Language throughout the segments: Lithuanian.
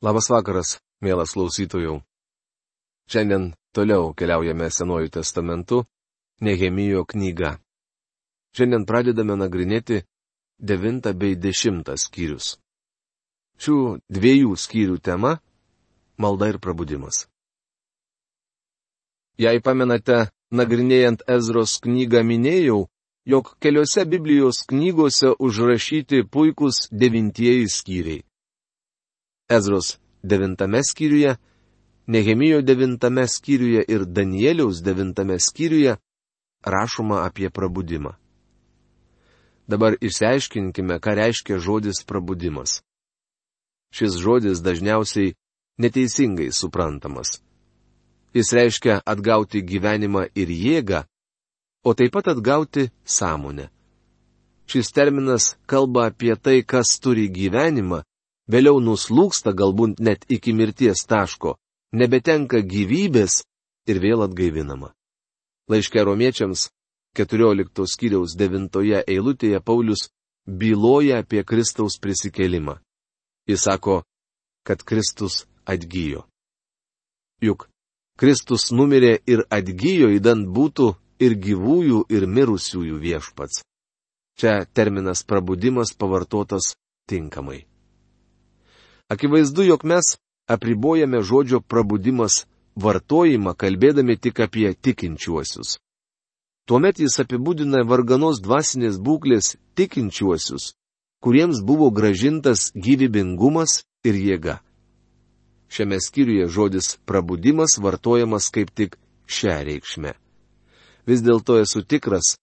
Labas vakaras, mielas klausytojų. Šiandien toliau keliaujame Senuoju testamentu, Nehemijo knyga. Šiandien pradedame nagrinėti 9 bei 10 skyrius. Šių dviejų skyrių tema - malda ir prabudimas. Jei pamenate, nagrinėjant Ezros knygą minėjau, jog keliose Biblijos knygose užrašyti puikūs devintieji skyriai. Ezros devintame skyriuje, Nehemijo devintame skyriuje ir Danieliaus devintame skyriuje rašoma apie prabudimą. Dabar išsiaiškinkime, ką reiškia žodis prabudimas. Šis žodis dažniausiai neteisingai suprantamas. Jis reiškia atgauti gyvenimą ir jėgą, o taip pat atgauti sąmonę. Šis terminas kalba apie tai, kas turi gyvenimą, vėliau nuslūksta galbūt net iki mirties taško, nebetenka gyvybės ir vėl atgaivinama. Laiške romiečiams 14 skyriaus 9 eilutėje Paulius byloja apie Kristaus prisikelimą. Jis sako, kad Kristus atgyjo. Juk Kristus numirė ir atgyjo įdant būtų ir gyvųjų, ir mirusiųjų viešpats. Čia terminas prabudimas pavartotas tinkamai. Akivaizdu, jog mes apribojame žodžio prabudimas vartojimą, kalbėdami tik apie tikinčiuosius. Tuomet jis apibūdina varganos dvasinės būklės tikinčiuosius, kuriems buvo gražintas gyvybingumas ir jėga. Šiame skyriuje žodis prabudimas vartojamas kaip tik šią reikšmę. Vis dėlto esu tikras,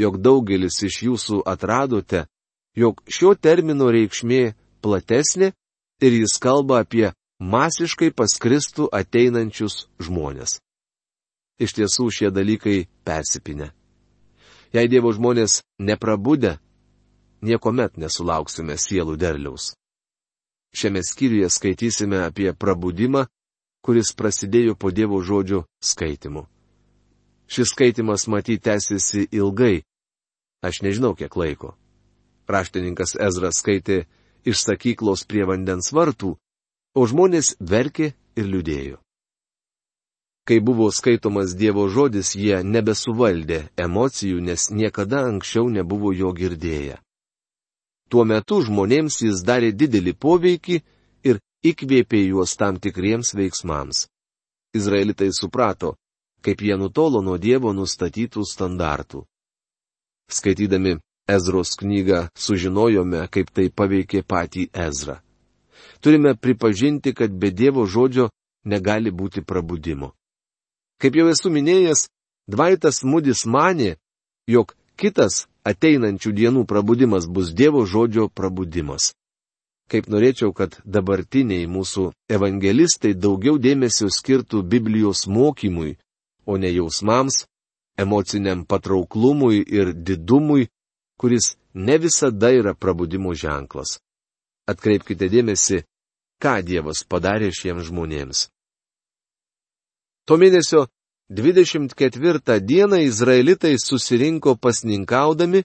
jog daugelis iš jūsų atradote, jog šio termino reikšmė platesnė ir jis kalba apie masiškai paskristų ateinančius žmonės. Iš tiesų šie dalykai persipinę. Jei Dievo žmonės neprabudę, niekuomet nesulauksime sielų derliaus. Šiame skyriuje skaitysime apie prabudimą, kuris prasidėjo po Dievo žodžio skaitimu. Šis skaitimas matyt tęsiasi ilgai. Aš nežinau kiek laiko. Raštininkas Ezras skaitė iš sakyklos prie vandens vartų, o žmonės verkė ir liūdėjo. Kai buvo skaitomas Dievo žodis, jie nebesuvaldė emocijų, nes niekada anksčiau nebuvo jo girdėję. Tuo metu žmonėms jis darė didelį poveikį ir įkvėpė juos tam tikriems veiksmams. Izraelitai suprato, kaip jie nutolo nuo Dievo nustatytų standartų. Skaitydami Ezros knygą sužinojome, kaip tai paveikė patį Ezrą. Turime pripažinti, kad be Dievo žodžio negali būti prabudimo. Kaip jau esu minėjęs, Dvaitas Mudis mane, jog kitas ateinančių dienų prabudimas bus Dievo žodžio prabudimas. Kaip norėčiau, kad dabartiniai mūsų evangelistai daugiau dėmesio skirtų Biblijos mokymui, o ne jausmams, emociniam patrauklumui ir didumui, kuris ne visada yra prabudimo ženklas. Atkreipkite dėmesį, ką Dievas padarė šiems žmonėms. To mėnesio 24 dieną izraelitai susirinko pasninkaudami,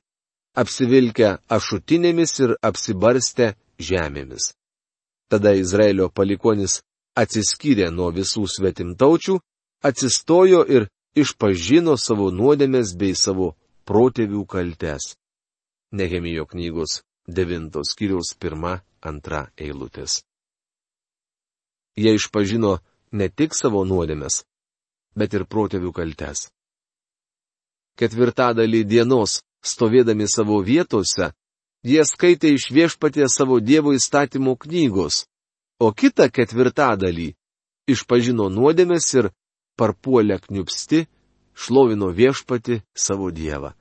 apsivilkę ašutinėmis ir apsibarstę žemėmis. Tada Izraelio palikonis atsiskyrė nuo visų svetimtaučių, atsistojo ir išpažino savo nuodėmės bei savo protėvių kaltes. Nehemijo knygos 9 skyriaus 1-2 eilutės. Jie išpažino ne tik savo nuodėmes, bet ir protėvių kaltes. Ketvirtadalį dienos, stovėdami savo vietose, jie skaitė iš viešpatie savo Dievo įstatymų knygos, o kitą ketvirtadalį išpažino nuodėmes ir parpuolę kniupsti, šlovino viešpati savo Dievą.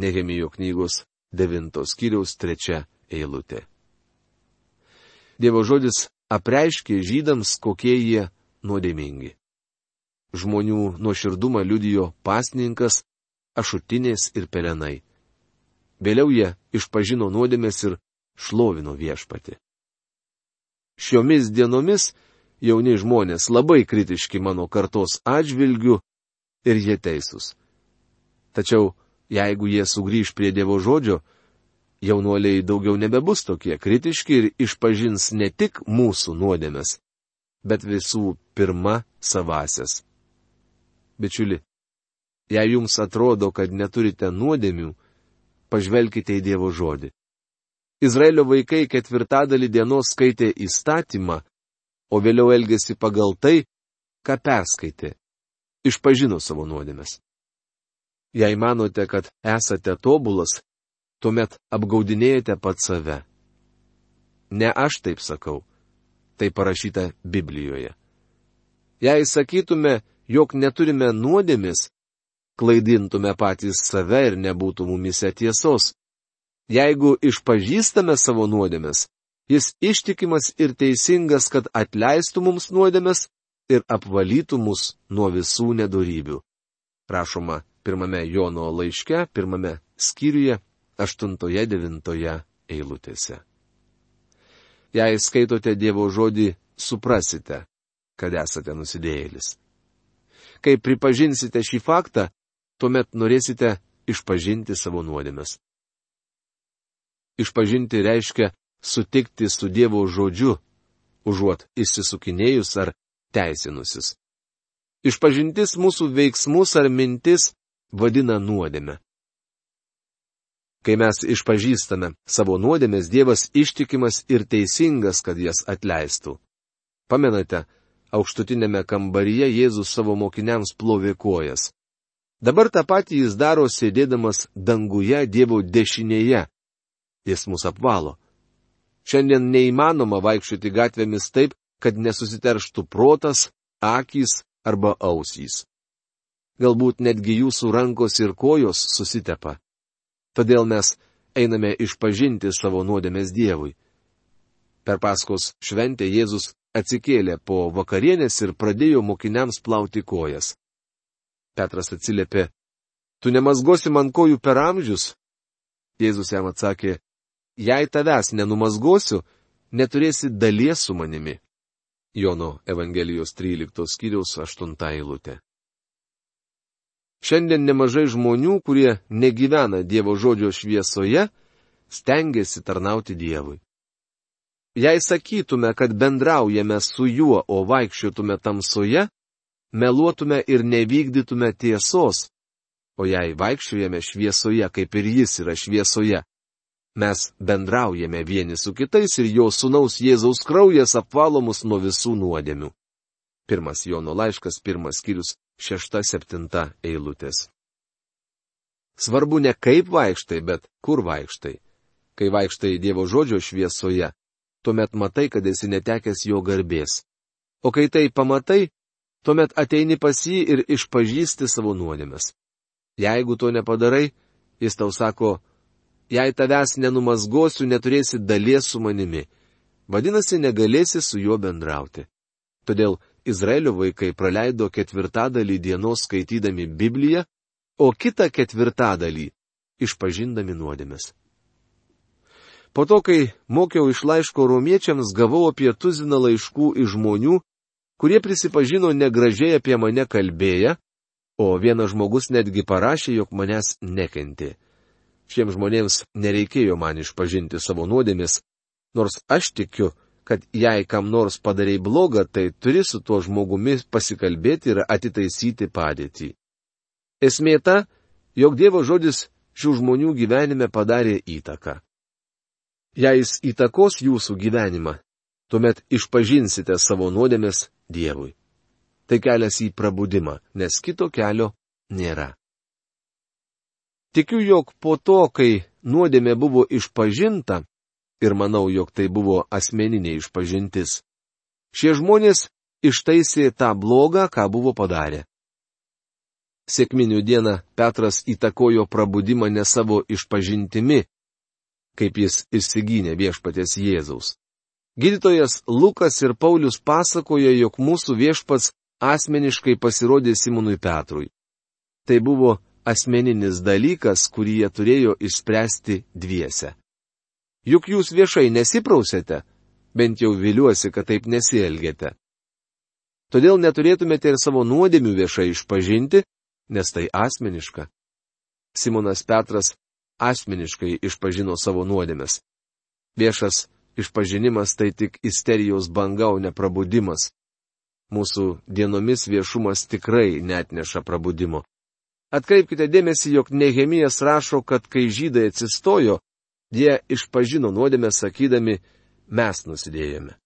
Nehemijo knygos 9 skyriaus 3 eilutė. Dievo žodis apreiškė žydams, kokie jie nuodėmingi. Žmonių nuoširdumą liudijo pasninkas, ašutinės ir pelenai. Vėliau jie išpažino nuodėmės ir šlovino viešpati. Šiomis dienomis jauni žmonės labai kritiški mano kartos atžvilgių ir jie teisūs. Tačiau jeigu jie sugrįž prie Dievo žodžio, jaunuoliai daugiau nebebus tokie kritiški ir išpažins ne tik mūsų nuodėmes, bet visų pirma savasias. Bičiuli, jei jums atrodo, kad neturite nuodėmių, pažvelkite į Dievo žodį. Izraelio vaikai ketvirtadalį dienos skaitė įstatymą, o vėliau elgėsi pagal tai, ką perskaitė. Išpažino savo nuodėmes. Jei manote, kad esate tobulas, tuomet apgaudinėjate pat save. Ne aš taip sakau, tai parašyta Biblijoje. Jei sakytume, jog neturime nuodėmis, klaidintume patys save ir nebūtų mumise tiesos. Jeigu išpažįstame savo nuodėmes, jis ištikimas ir teisingas, kad atleistų mums nuodėmes ir apvalytų mus nuo visų nedorybių. Rašoma pirmame Jono laiške, pirmame skyriuje, aštuntoje, devintoje eilutėse. Jei skaitote Dievo žodį, suprasite, kad esate nusidėjėlis. Kai pripažinsite šį faktą, tuomet norėsite išpažinti savo nuodėmes. Išpažinti reiškia sutikti su Dievo žodžiu, užuot įsisukinėjus ar teisinusis. Išpažintis mūsų veiksmus ar mintis vadina nuodėme. Kai mes išpažįstame savo nuodėmės, Dievas ištikimas ir teisingas, kad jas atleistų. Pamenate, aukštutinėme kambaryje Jėzus savo mokiniams plovė kojas. Dabar tą patį jis daro sėdėdamas danguje Dievo dešinėje. Jis mus apvalo. Šiandien neįmanoma vaikščioti gatvėmis taip, kad nesusiterštų protas, akys arba ausys. Galbūt netgi jūsų rankos ir kojos susitepa. Todėl mes einame išpažinti savo nuodėmės Dievui. Per paskos šventę Jėzus atsikėlė po vakarienės ir pradėjo mokiniams plauti kojas. Petras atsiliepė, tu nemazgosi man kojų per amžius? Jėzus jam atsakė, jei tavęs nenumazgosiu, neturėsi dalies su manimi. Jono Evangelijos 13 skyriaus 8 eilutė. Šiandien nemažai žmonių, kurie negyvena Dievo žodžio šviesoje, stengiasi tarnauti Dievui. Jei sakytume, kad bendraujame su juo, o vaikščiotume tamsoje, meluotume ir nevykdytume tiesos, o jei vaikščiojame šviesoje, kaip ir jis yra šviesoje, mes bendraujame vieni su kitais ir jo sunaus Jėzaus kraujas apvalo mus nuo visų nuodėmių. Pirmas Jono laiškas, pirmas skyrius, šešta, septinta eilutės. Svarbu ne kaip vaikštai, bet kur vaikštai. Kai vaikštai Dievo žodžio šviesoje, tuomet matai, kad esi netekęs jo garbės. O kai tai pamatai, tuomet ateini pas jį ir išpažįsti savo nuodėmes. Jeigu to nepadarai, jis tau sako, jei tavęs nenumazgosiu, neturėsi dalies su manimi. Vadinasi, negalėsi su juo bendrauti. Todėl Izraelio vaikai praleido ketvirtadalį dienos skaitydami Bibliją, o kitą ketvirtadalį išpažindami nuodėmes. Po to, kai mokiau iš laiško romiečiams, gavau apie tuziną laiškų iš žmonių, kurie prisipažino negražiai apie mane kalbėję, o vienas žmogus netgi parašė, jog manęs nekenti. Šiems žmonėms nereikėjo man išpažinti savo nuodėmis, nors aš tikiu, kad jei kam nors padarėjai blogą, tai turi su tuo žmogumi pasikalbėti ir atitaisyti padėtį. Esmė ta, jog Dievo žodis šių žmonių gyvenime padarė įtaką. Jei jis įtakos jūsų gyvenimą, tuomet išpažinsite savo nuodėmės Dievui. Tai kelias į prabudimą, nes kito kelio nėra. Tikiu, jog po to, kai nuodėmė buvo išpažinta, ir manau, jog tai buvo asmeninė išpažintis, šie žmonės ištaisė tą blogą, ką buvo padarę. Sėkminių dieną Petras įtakojo prabudimą ne savo išpažintimi, kaip jis išsigynė viešpatės Jėzaus. Gydytojas Lukas ir Paulius pasakoja, jog mūsų viešpats asmeniškai pasirodė Simonui Petrui. Tai buvo asmeninis dalykas, kurį jie turėjo išspręsti dviese. Juk jūs viešai nesiprausėte, bent jau viliuosi, kad taip nesielgėte. Todėl neturėtumėte ir savo nuodėmių viešai išpažinti, nes tai asmeniška. Simonas Petras asmeniškai išpažino savo nuodėmes. Viešas išpažinimas tai tik isterijos banga, o ne prabudimas. Mūsų dienomis viešumas tikrai net neša prabudimo. Atkreipkite dėmesį, jog Nehemijas rašo, kad kai žydai atsistojo, jie išpažino nuodėmę sakydami, mes nusidėjome.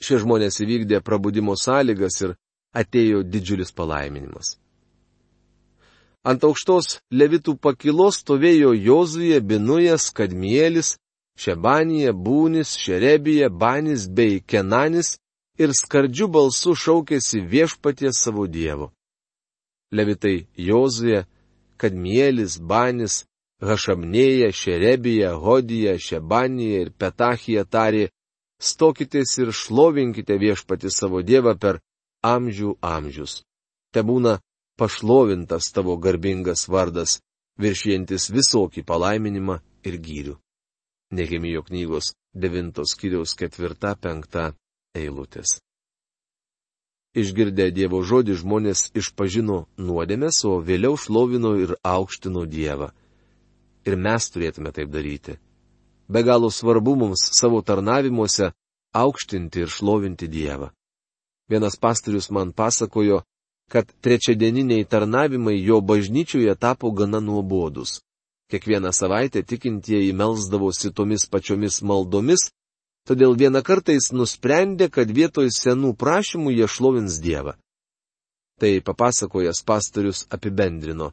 Šie žmonės įvykdė prabudimo sąlygas ir atėjo didžiulis palaiminimas. Ant aukštos levitų pakilos stovėjo Jozuje, Binujas, Kadmielis, Šebanija, Būnis, Šerebija, Banis bei Kenanis ir skardžių balsų šaukėsi viešpaties savo dievo. Levitai Jozuje, Kadmielis, Banis, Hašamnėja, Šerebija, Hodija, Šebanija ir Petachija tarė, stokitės ir šlovinkite viešpati savo Dievą per amžių amžius. Te būna pašlovintas tavo garbingas vardas, viršientis visokį palaiminimą ir gyrių. Nehemijo knygos 9 skyriaus 4-5 eilutės. Išgirdę Dievo žodį žmonės išpažino nuodėmės, o vėliau šlovino ir aukštino Dievą ir mes turėtume taip daryti. Be galo svarbu mums savo tarnavimuose aukštinti ir šlovinti Dievą. Vienas pastorius man pasakojo, kad trečiadieniniai tarnavimai jo bažnyčioje tapo gana nuobodus. Kiekvieną savaitę tikintieji melzdavosi tomis pačiomis maldomis, todėl vieną kartą jis nusprendė, kad vietoj senų prašymų jie šlovins Dievą. Tai papasakojas pastorius apibendrino.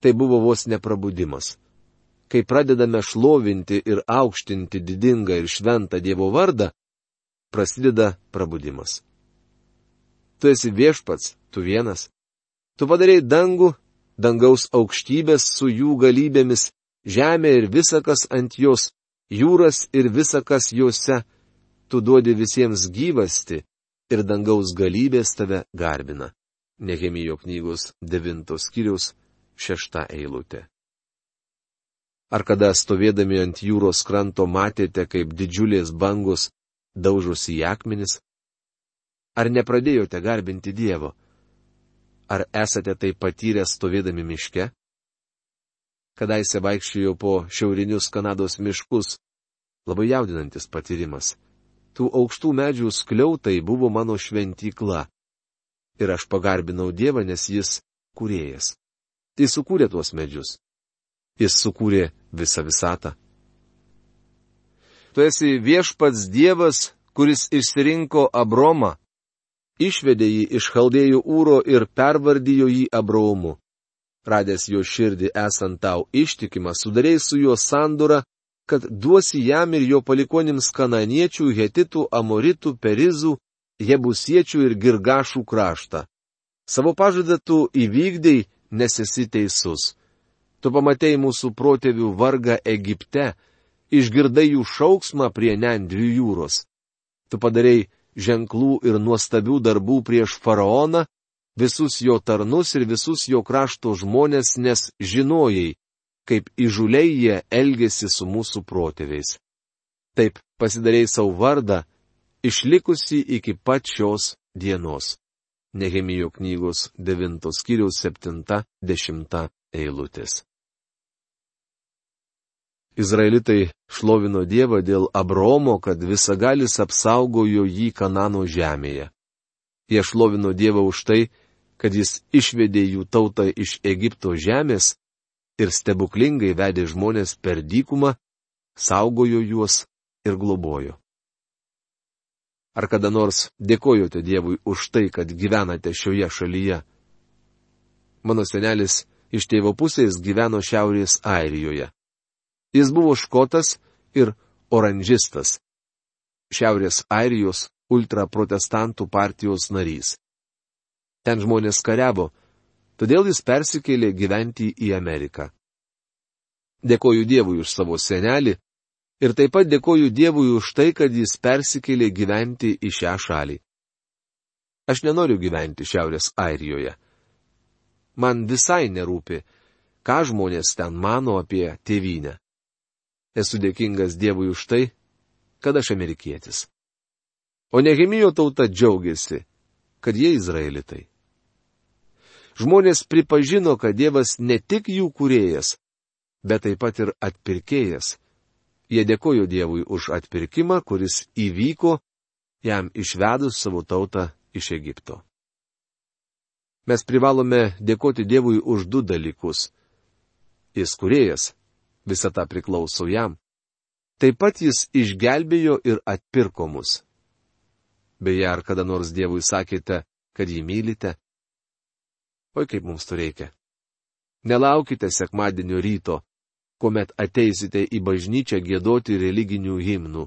Tai buvo vos neprabudimas kai pradedame šlovinti ir aukštinti didingą ir šventą Dievo vardą, prasideda prabudimas. Tu esi viešpats, tu vienas. Tu padarėjai dangų, dangaus aukštybės su jų galybėmis, žemė ir visa kas ant jos, jūras ir visa kas juose. Tu duodi visiems gyvasti ir dangaus galybės tave garbina. Nehemijo knygos devintos skyriaus šešta eilutė. Ar kada stovėdami ant jūros kranto matėte, kaip didžiulės bangos daužosi į akmenis? Ar nepradėjote garbinti Dievo? Ar esate tai patyrę stovėdami miške? Kadaise vaikščiojau po šiaurinius Kanados miškus. Labai jaudinantis patyrimas. Tų aukštų medžių skliautai buvo mano šventykla. Ir aš pagarbinau Dievą, nes jis kūrėjas. Tai sukūrė tuos medžius. Jis sukūrė visą visatą. Tu esi viešpats Dievas, kuris išsirinko Abromą, išvedė jį iš chaldėjų ūro ir pervardijo jį Abromu. Radęs jo širdį esant tau ištikimą, sudarėjai su juo sandorą, kad duosi jam ir jo palikonims kananiečių, hetitų, amoritų, perizų, jebusiečių ir girgašų kraštą. Savo pažadą tu įvykdėjai, nes esi teisus. Tu pamatėjai mūsų protėvių vargą Egipte, išgirdai jų šauksmą prie Nendrių jūros. Tu padarėjai ženklų ir nuostabių darbų prieš faraoną, visus jo tarnus ir visus jo krašto žmonės, nes žinojai, kaip įžuliai jie elgėsi su mūsų protėviais. Taip pasidarėjai savo vardą, išlikusi iki pat šios dienos. Nehemijo knygos 9 skyriaus 7-10 eilutės. Izraelitai šlovino Dievą dėl Abromo, kad visagalis apsaugojo jį Kanano žemėje. Jie šlovino Dievą už tai, kad jis išvedė jų tautą iš Egipto žemės ir stebuklingai vedė žmonės per dykumą, saugojo juos ir globojo. Ar kada nors dėkojote Dievui už tai, kad gyvenate šioje šalyje? Mano senelis iš tėvo pusės gyveno Šiaurės Airijoje. Jis buvo škotas ir oranžistas. Šiaurės Airijos ultraprotestantų partijos narys. Ten žmonės kariavo, todėl jis persikėlė gyventi į Ameriką. Dėkoju Dievui už savo senelį ir taip pat dėkoju Dievui už tai, kad jis persikėlė gyventi į šią šalį. Aš nenoriu gyventi Šiaurės Airijoje. Man visai nerūpi, ką žmonės ten mano apie tėvynę. Esu dėkingas Dievui už tai, kad aš amerikietis. O Nehemijo tauta džiaugiasi, kad jie izraelitai. Žmonės pripažino, kad Dievas ne tik jų kuriejas, bet taip pat ir atpirkėjas. Jie dėkojo Dievui už atpirkimą, kuris įvyko jam išvedus savo tautą iš Egipto. Mes privalome dėkoti Dievui už du dalykus. Jis kuriejas, visa ta priklauso jam. Taip pat jis išgelbėjo ir atpirko mus. Beje, ar kada nors Dievui sakėte, kad jį mylite? Oi kaip mums to reikia. Nelaukite sekmadienio ryto, kuomet ateisite į bažnyčią gėdoti religinių himnų.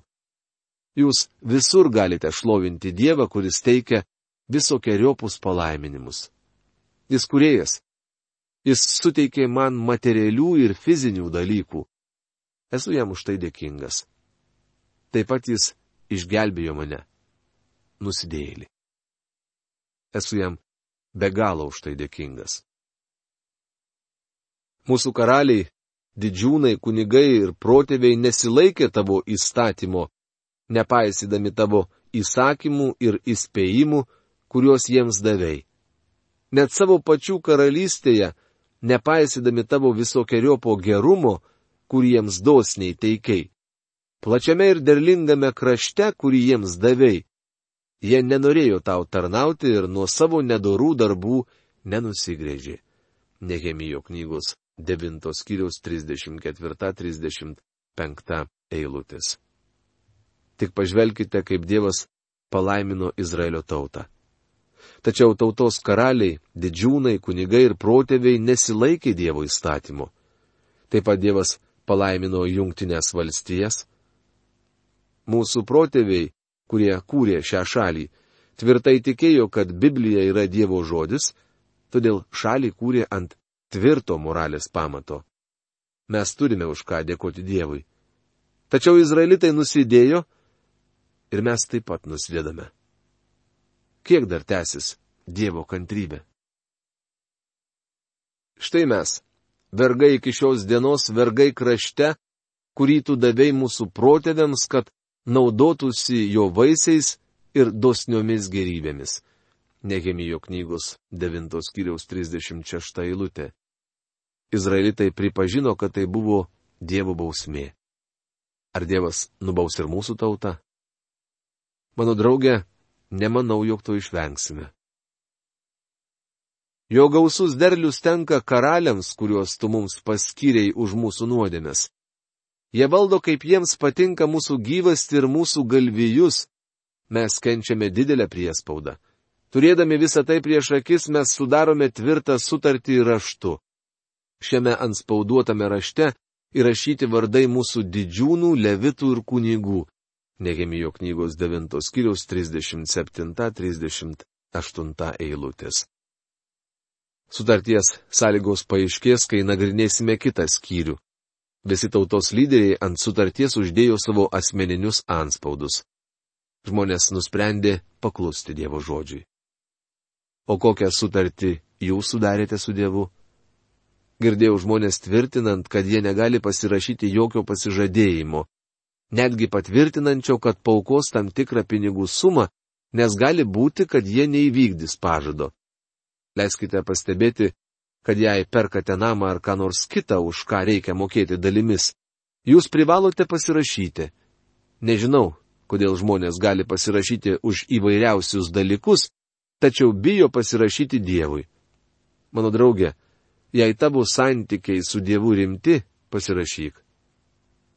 Jūs visur galite šlovinti Dievą, kuris teikia visokiojopus palaiminimus. Jis kuriejas. Jis suteikė man materialių ir fizinių dalykų. Esu jam už tai dėkingas. Taip pat jis išgelbėjo mane. Nusidėjėlį. Esu jam be galo už tai dėkingas. Mūsų karaliai, didžiūnai, kunigai ir protėviai nesilaikė tavo įstatymo, nepaisydami tavo įsakymų ir įspėjimų, kuriuos jiems davėjai. Net savo pačių karalystėje, nepaisydami tavo visokiojopo gerumo, kuriems dosniai teikiai. Plačiame ir derlingame krašte, kurį jiems davėjai. Jie nenorėjo tau tarnauti ir nuo savo nedorų darbų nenusigrėžė. Nehemijo knygos 9 skyriaus 34-35 eilutės. Tik pažvelkite, kaip Dievas palaimino Izraelio tautą. Tačiau tautos karaliai, didžiūnai, kunigai ir protėviai nesilaikė Dievo įstatymu. Taip pat Dievas palaimino jungtinės valstijas. Mūsų protėviai, kurie kūrė šią šalį, tvirtai tikėjo, kad Biblija yra Dievo žodis, todėl šalį kūrė ant tvirto moralės pamato. Mes turime už ką dėkoti Dievui. Tačiau izraelitai nusidėjo ir mes taip pat nuslėdame. Kiek dar tęsis Dievo kantrybė? Štai mes, vergai iki šios dienos, vergai krašte, kurį tu davėjai mūsų protėviams, kad naudotųsi jo vaisiais ir dosniomis gerybėmis. Nehemijo knygos 9 skyriaus 36 eilutė. Izraelitai pripažino, kad tai buvo Dievo bausmė. Ar Dievas nubaus ir mūsų tautą? Mano draugė, nemanau, jog to išvengsime. Jo gausus derlius tenka karaliams, kuriuos tu mums paskyrėjai už mūsų nuodėmes. Jie valdo, kaip jiems patinka mūsų gyvasti ir mūsų galvijus. Mes kenčiame didelę priespaudą. Turėdami visą tai prieš akis, mes sudarome tvirtą sutartį raštu. Šiame anspauduotame rašte įrašyti vardai mūsų didžiūnų, levitų ir kunigų. Nehemijo knygos 9 skyriaus 37-38 eilutės. Sutarties sąlygos paaiškės, kai nagrinėsime kitą skyrių. Visi tautos lyderiai ant sutarties uždėjo savo asmeninius anspaudus. Žmonės nusprendė paklusti Dievo žodžiui. O kokią sutartį jūs sudarėte su Dievu? Girdėjau žmonės tvirtinant, kad jie negali pasirašyti jokio pasižadėjimo, netgi patvirtinančio, kad paukos tam tikrą pinigų sumą, nes gali būti, kad jie neįvykdys pažado. Leiskite pastebėti, kad jei perkate namą ar ką nors kitą, už ką reikia mokėti dalimis, jūs privalote pasirašyti. Nežinau, kodėl žmonės gali pasirašyti už įvairiausius dalykus, tačiau bijo pasirašyti Dievui. Mano draugė, jei tavo santykiai su Dievu rimti, pasirašyk.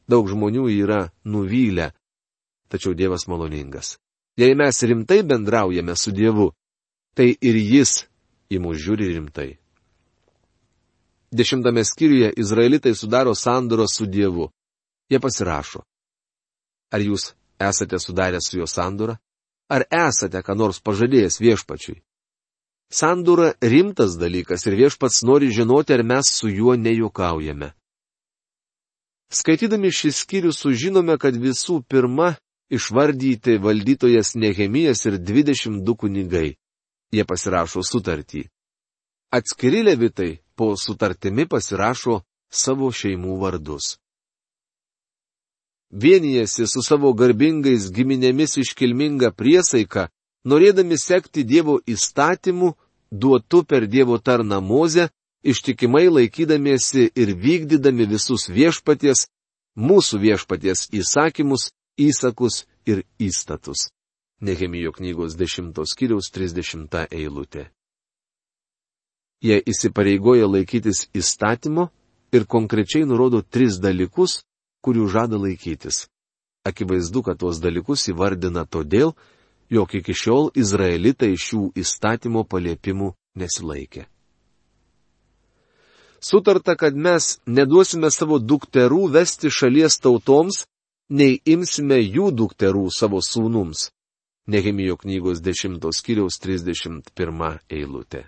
Daug žmonių yra nuvylę, tačiau Dievas maloningas. Jei mes rimtai bendraujame su Dievu, tai ir Jis į mus žiūri rimtai. Dešimtame skyriuje Izraelitai sudaro sandorą su Dievu. Jie pasirašo. Ar jūs esate sudarę su jo sandorą? Ar esate ką nors pažadėjęs viešpačiui? Sandūra rimtas dalykas ir viešpats nori žinoti, ar mes su juo nejuokaujame. Skaitydami šį skyrių sužinome, kad visų pirma išvardyti valdytojas Nehemijas ir 22 kunigai. Jie pasirašo sutartį. Atskiri levitai po sutartimi pasirašo savo šeimų vardus. Vienijasi su savo garbingais giminėmis iškilminga priesaika, norėdami sekti Dievo įstatymu, duotu per Dievo tarną Mozę ištikimai laikydamiesi ir vykdydami visus viešpaties, mūsų viešpaties įsakymus, įsakus ir įstatus. Nehemijo knygos 10 skyriaus 30 eilutė. Jie įsipareigoja laikytis įstatymo ir konkrečiai nurodo tris dalykus, kurių žada laikytis. Akivaizdu, kad tuos dalykus įvardina todėl, jog iki šiol izraelitai šių įstatymo paliepimų nesilaikė. Sutarta, kad mes neduosime savo dukterų vesti šalies tautoms, nei imsime jų dukterų savo sūnums. Nehemijo knygos 10 skyriaus 31 eilutė.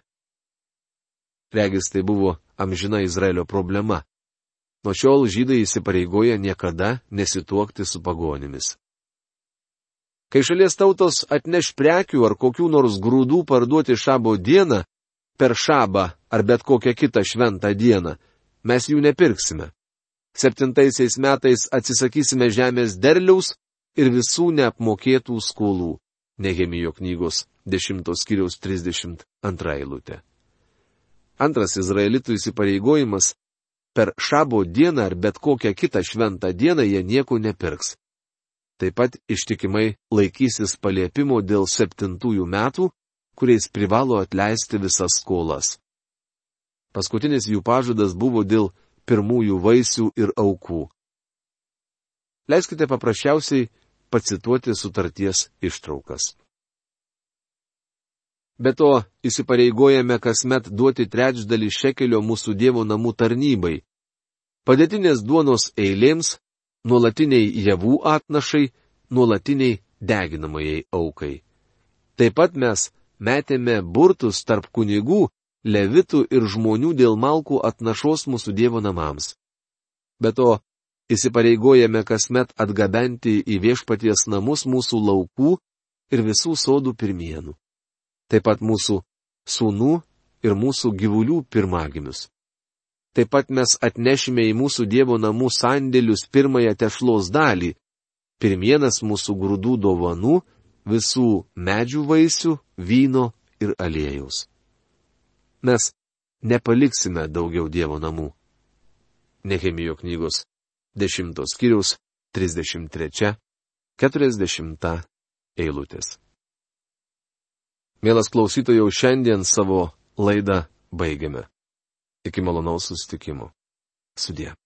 Regis tai buvo amžina Izraelio problema. Nuo šiol žydai įsipareigoja niekada nesituokti su pagonimis. Kai šalies tautos atneš prekių ar kokių nors grūdų parduoti šabo dieną, per šabą ar bet kokią kitą šventą dieną, mes jų nepirksime. Septintaisiais metais atsisakysime žemės derliaus ir visų neapmokėtų skolų. Nehemijo knygos 10 skyriaus 32 eilutė. Antras izraelitų įsipareigojimas per šabo dieną ar bet kokią kitą šventą dieną jie nieko nepirks. Taip pat ištikimai laikysis paliepimo dėl septintųjų metų, kuriais privalo atleisti visas skolas. Paskutinis jų pažadas buvo dėl pirmųjų vaisių ir aukų. Leiskite paprasčiausiai pacituoti sutarties ištraukas. Be to, įsipareigojame kasmet duoti trečdalį šekelio mūsų Dievo namų tarnybai, padėtinės duonos eilėms, nuolatiniai javų atnašai, nuolatiniai deginamajai aukai. Taip pat mes metėme burtus tarp kunigų, levitų ir žmonių dėl malkų atnašos mūsų Dievo namams. Be to, įsipareigojame kasmet atgabenti į viešpaties namus mūsų laukų ir visų sodų pirmienų taip pat mūsų sūnų ir mūsų gyvulių pirmagimius. Taip pat mes atnešime į mūsų Dievo namų sandėlius pirmąją tešlos dalį - pirmienas mūsų grūdų dovanų, visų medžių vaisių, vyno ir aliejus. Mes nepaliksime daugiau Dievo namų. Nehemijo knygos 10 skyriaus 33-40 eilutės. Mielas klausytojau, šiandien savo laidą baigiame. Iki malonaus susitikimo. Sudė.